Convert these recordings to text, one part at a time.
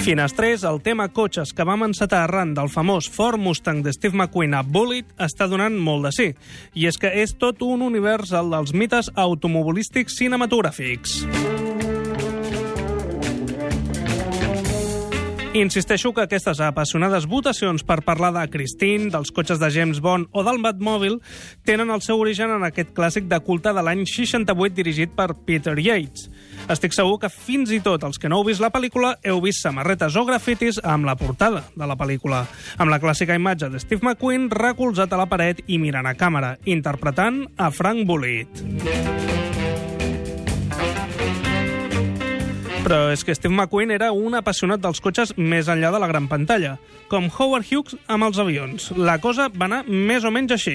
Finestrés, el tema cotxes que vam encetar arran del famós Ford Mustang de Steve McQueen a Bullet està donant molt de sí. I és que és tot un univers el dels mites automobilístics cinematogràfics. Insisteixo que aquestes apassionades votacions per parlar de Christine, dels cotxes de James Bond o del Batmòbil tenen el seu origen en aquest clàssic de culte de l'any 68 dirigit per Peter Yates. Estic segur que fins i tot els que no heu vist la pel·lícula heu vist samarretes o grafitis amb la portada de la pel·lícula, amb la clàssica imatge de Steve McQueen recolzat a la paret i mirant a càmera, interpretant a Frank Bullitt. Però és que Steve McQueen era un apassionat dels cotxes més enllà de la gran pantalla. Com Howard Hughes amb els avions. La cosa va anar més o menys així.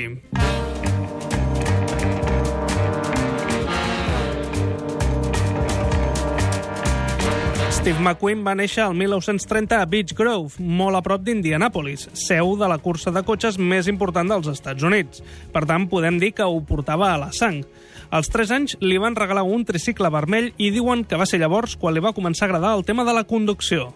Steve McQueen va néixer al 1930 a Beach Grove, molt a prop d'Indianapolis, seu de la cursa de cotxes més important dels Estats Units. Per tant, podem dir que ho portava a la sang. Als 3 anys li van regalar un tricicle vermell i diuen que va ser llavors quan li va començar a agradar el tema de la conducció.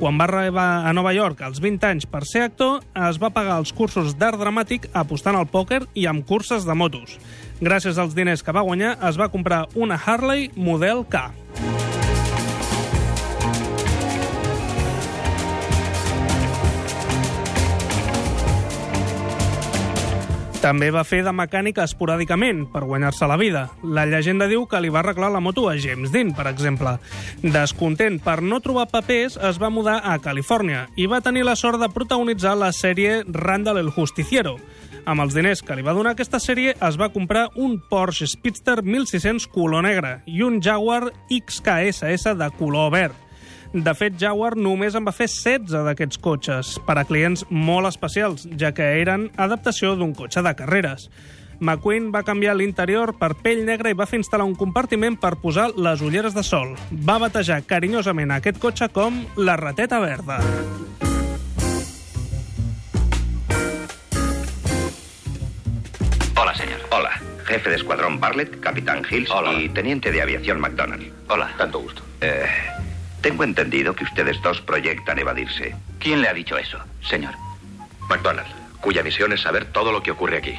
Quan va arribar a Nova York als 20 anys per ser actor, es va pagar els cursos d'art dramàtic apostant al pòquer i amb curses de motos. Gràcies als diners que va guanyar, es va comprar una Harley model K. També va fer de mecànic esporàdicament, per guanyar-se la vida. La llegenda diu que li va arreglar la moto a James Dean, per exemple. Descontent per no trobar papers, es va mudar a Califòrnia i va tenir la sort de protagonitzar la sèrie Randall el Justiciero. Amb els diners que li va donar aquesta sèrie, es va comprar un Porsche Speedster 1600 color negre i un Jaguar XKSS de color verd. De fet, Jaguar només en va fer 16 d'aquests cotxes, per a clients molt especials, ja que eren adaptació d'un cotxe de carreres. McQueen va canviar l'interior per pell negra i va fer instal·lar un compartiment per posar les ulleres de sol. Va batejar carinyosament aquest cotxe com la rateta verda. Hola, señor. Hola, jefe de escuadrón Bartlett, capitán Hills Hola. y teniente de aviación McDonald. Hola. Tanto gusto. Eh, tengo entendido que ustedes dos proyectan evadirse. ¿Quién le ha dicho eso, señor? McDonald, cuya misión es saber todo lo que ocurre aquí.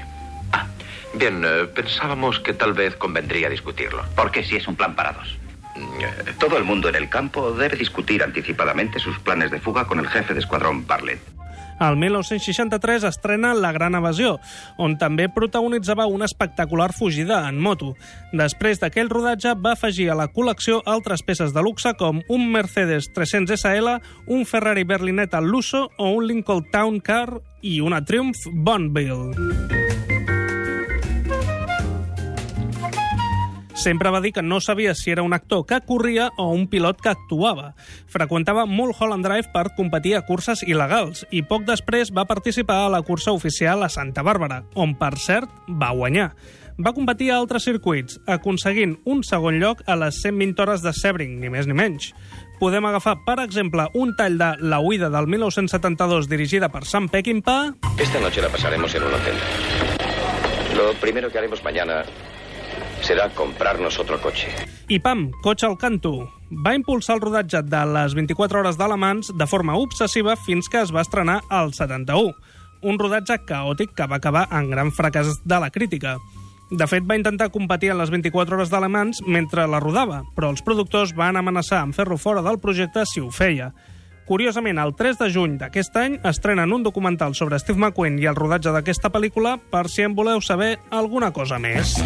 Ah, Bien, eh, pensábamos que tal vez convendría discutirlo. ¿por qué si es un plan para dos? Mm, eh, Todo el mundo en el campo debe discutir anticipadamente sus planes de fuga con el jefe de escuadrón Bartlett. El 1963 estrena La Gran Evasió, on també protagonitzava una espectacular fugida en moto. Després d'aquell rodatge va afegir a la col·lecció altres peces de luxe com un Mercedes 300 SL, un Ferrari Berlinetta Lusso o un Lincoln Town Car i una Triumph Bonneville. Sempre va dir que no sabia si era un actor que corria o un pilot que actuava. Freqüentava Mulholland Drive per competir a curses il·legals i poc després va participar a la cursa oficial a Santa Bàrbara, on, per cert, va guanyar. Va competir a altres circuits, aconseguint un segon lloc a les 120 hores de Sebring, ni més ni menys. Podem agafar, per exemple, un tall de La huida del 1972 dirigida per Sam Peckinpah, Esta noche la pasaremos en un hotel. Lo primero que haremos mañana será comprarnos otro coche. i pam, cotxe al canto. Va impulsar el rodatge de les 24 hores d'Alemans de forma obsessiva fins que es va estrenar al 71. Un rodatge caòtic que va acabar en gran fracàs de la crítica. De fet, va intentar competir en les 24 hores d'Alemans mentre la rodava, però els productors van amenaçar amb fer-lo fora del projecte si ho feia. Curiosament, el 3 de juny d'aquest any estrenen un documental sobre Steve McQueen i el rodatge d'aquesta pel·lícula per si en voleu saber alguna cosa més.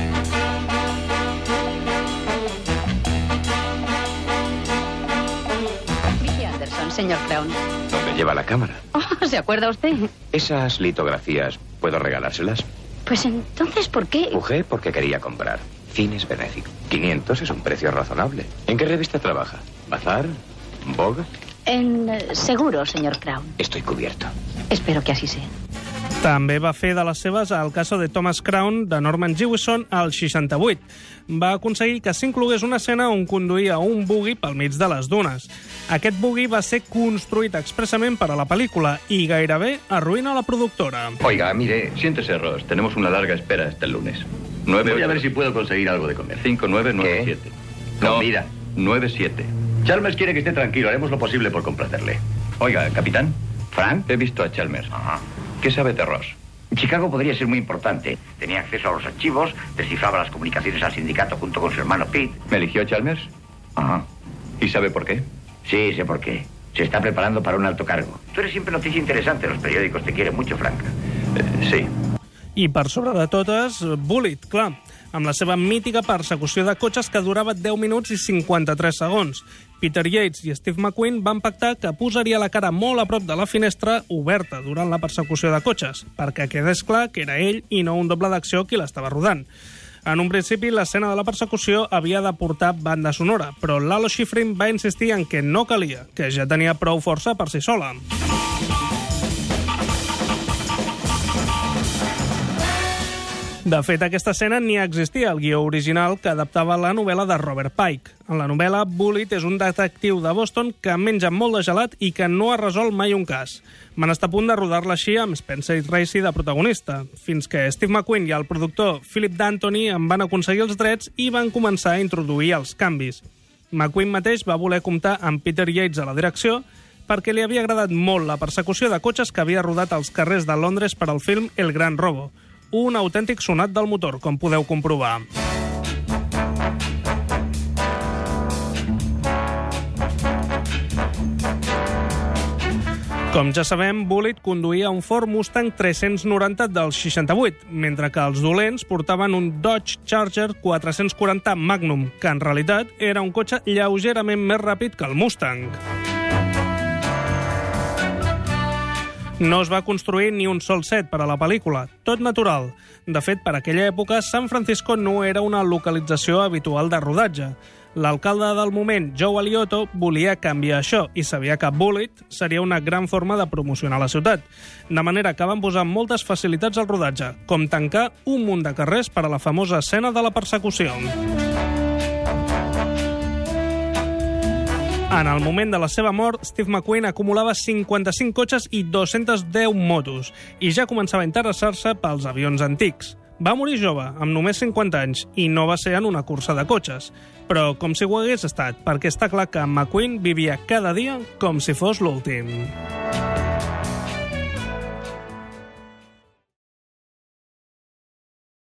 Señor Crown. ¿Dónde lleva la cámara? Oh, ¿se acuerda usted? Esas litografías, ¿puedo regalárselas? Pues entonces, ¿por qué? Pujé porque quería comprar. Fines benéficos. 500 es un precio razonable. ¿En qué revista trabaja? ¿Bazar? ¿Vogue? En eh, seguro, señor Crown. Estoy cubierto. Espero que así sea. També va fer de les seves al caso de Thomas Crown de Norman Jewison al 68. Va aconseguir que s'inclogués una escena on conduïa un buggy pel mig de les dunes. Aquest buggy va ser construït expressament per a la pel·lícula i gairebé arruïna la productora. Oiga, mire, siéntese, Ross. Tenemos una larga espera hasta el lunes. Nueve, Voy a ver si puedo conseguir algo de comer. 5, 9, 9, ¿Qué? 7. No. No, mira, 9, 7. Chalmers quiere que esté tranquilo. Haremos lo posible por complacerle. Oiga, capitán. Frank, He visto a Chalmers. Ajá. ¿Qué sabe de Ross? Chicago podría ser muy importante. Tenía acceso a los archivos, descifraba las comunicaciones al sindicato junto con su hermano Pete. ¿Me eligió Chalmers? Ajá. ¿Y sabe por qué? Sí, sé por qué. Se está preparando para un alto cargo. Tú eres siempre noticia interesante. Los periódicos te quieren mucho, Frank. Eh, sí. I per sobre de totes, Bullitt, clar, amb la seva mítica persecució de cotxes que durava 10 minuts i 53 segons. Peter Yates i Steve McQueen van pactar que posaria la cara molt a prop de la finestra oberta durant la persecució de cotxes, perquè quedés clar que era ell i no un doble d'acció qui l'estava rodant. En un principi, l'escena de la persecució havia de portar banda sonora, però Lalo Schifrin va insistir en que no calia, que ja tenia prou força per si sola. De fet, aquesta escena ni existia al guió original que adaptava la novel·la de Robert Pike. En la novel·la, Bullitt és un detectiu de Boston que menja molt de gelat i que no ha resolt mai un cas. Van estar a punt de rodar-la així amb Spencer Tracy de protagonista, fins que Steve McQueen i el productor Philip D'Antoni en van aconseguir els drets i van començar a introduir els canvis. McQueen mateix va voler comptar amb Peter Yates a la direcció perquè li havia agradat molt la persecució de cotxes que havia rodat als carrers de Londres per al film El Gran Robo, un autèntic sonat del motor, com podeu comprovar. Com ja sabem, Bullitt conduïa un Ford Mustang 390 del 68, mentre que els dolents portaven un Dodge Charger 440 Magnum, que en realitat era un cotxe lleugerament més ràpid que el Mustang. No es va construir ni un sol set per a la pel·lícula, tot natural. De fet, per aquella època, San Francisco no era una localització habitual de rodatge. L'alcalde del moment, Joe Aliotto, volia canviar això i sabia que Bullitt seria una gran forma de promocionar la ciutat. De manera que van posar moltes facilitats al rodatge, com tancar un munt de carrers per a la famosa escena de la persecució. En el moment de la seva mort, Steve McQueen acumulava 55 cotxes i 210 motos i ja començava a interessar-se pels avions antics. Va morir jove, amb només 50 anys, i no va ser en una cursa de cotxes. Però com si ho hagués estat, perquè està clar que McQueen vivia cada dia com si fos l'últim.